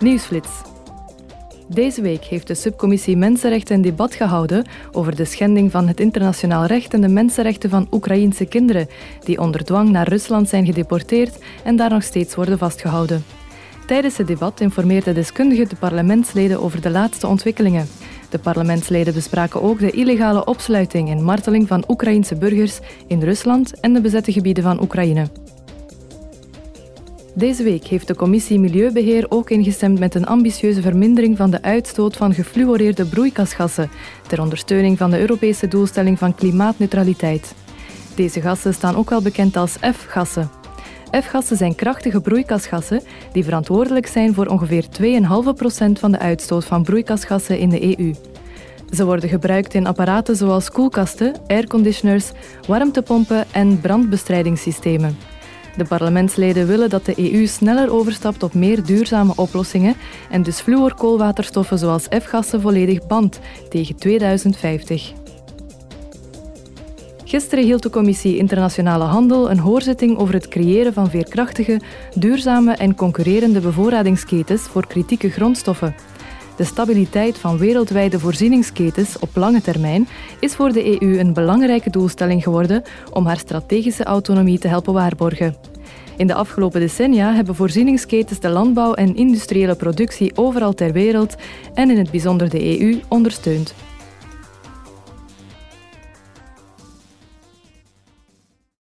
Nieuwsflits. Deze week heeft de subcommissie Mensenrechten een debat gehouden over de schending van het internationaal recht en de mensenrechten van Oekraïense kinderen, die onder dwang naar Rusland zijn gedeporteerd en daar nog steeds worden vastgehouden. Tijdens het debat informeerden deskundigen de parlementsleden over de laatste ontwikkelingen. De parlementsleden bespraken ook de illegale opsluiting en marteling van Oekraïense burgers in Rusland en de bezette gebieden van Oekraïne. Deze week heeft de commissie Milieubeheer ook ingestemd met een ambitieuze vermindering van de uitstoot van gefluoreerde broeikasgassen ter ondersteuning van de Europese doelstelling van klimaatneutraliteit. Deze gassen staan ook wel bekend als F-gassen. F-gassen zijn krachtige broeikasgassen die verantwoordelijk zijn voor ongeveer 2,5% van de uitstoot van broeikasgassen in de EU. Ze worden gebruikt in apparaten zoals koelkasten, airconditioners, warmtepompen en brandbestrijdingssystemen. De parlementsleden willen dat de EU sneller overstapt op meer duurzame oplossingen en dus fluorkoolwaterstoffen zoals F-gassen volledig bandt tegen 2050. Gisteren hield de Commissie Internationale Handel een hoorzitting over het creëren van veerkrachtige, duurzame en concurrerende bevoorradingsketens voor kritieke grondstoffen. De stabiliteit van wereldwijde voorzieningsketens op lange termijn is voor de EU een belangrijke doelstelling geworden om haar strategische autonomie te helpen waarborgen. In de afgelopen decennia hebben voorzieningsketens de landbouw en industriële productie overal ter wereld en in het bijzonder de EU ondersteund.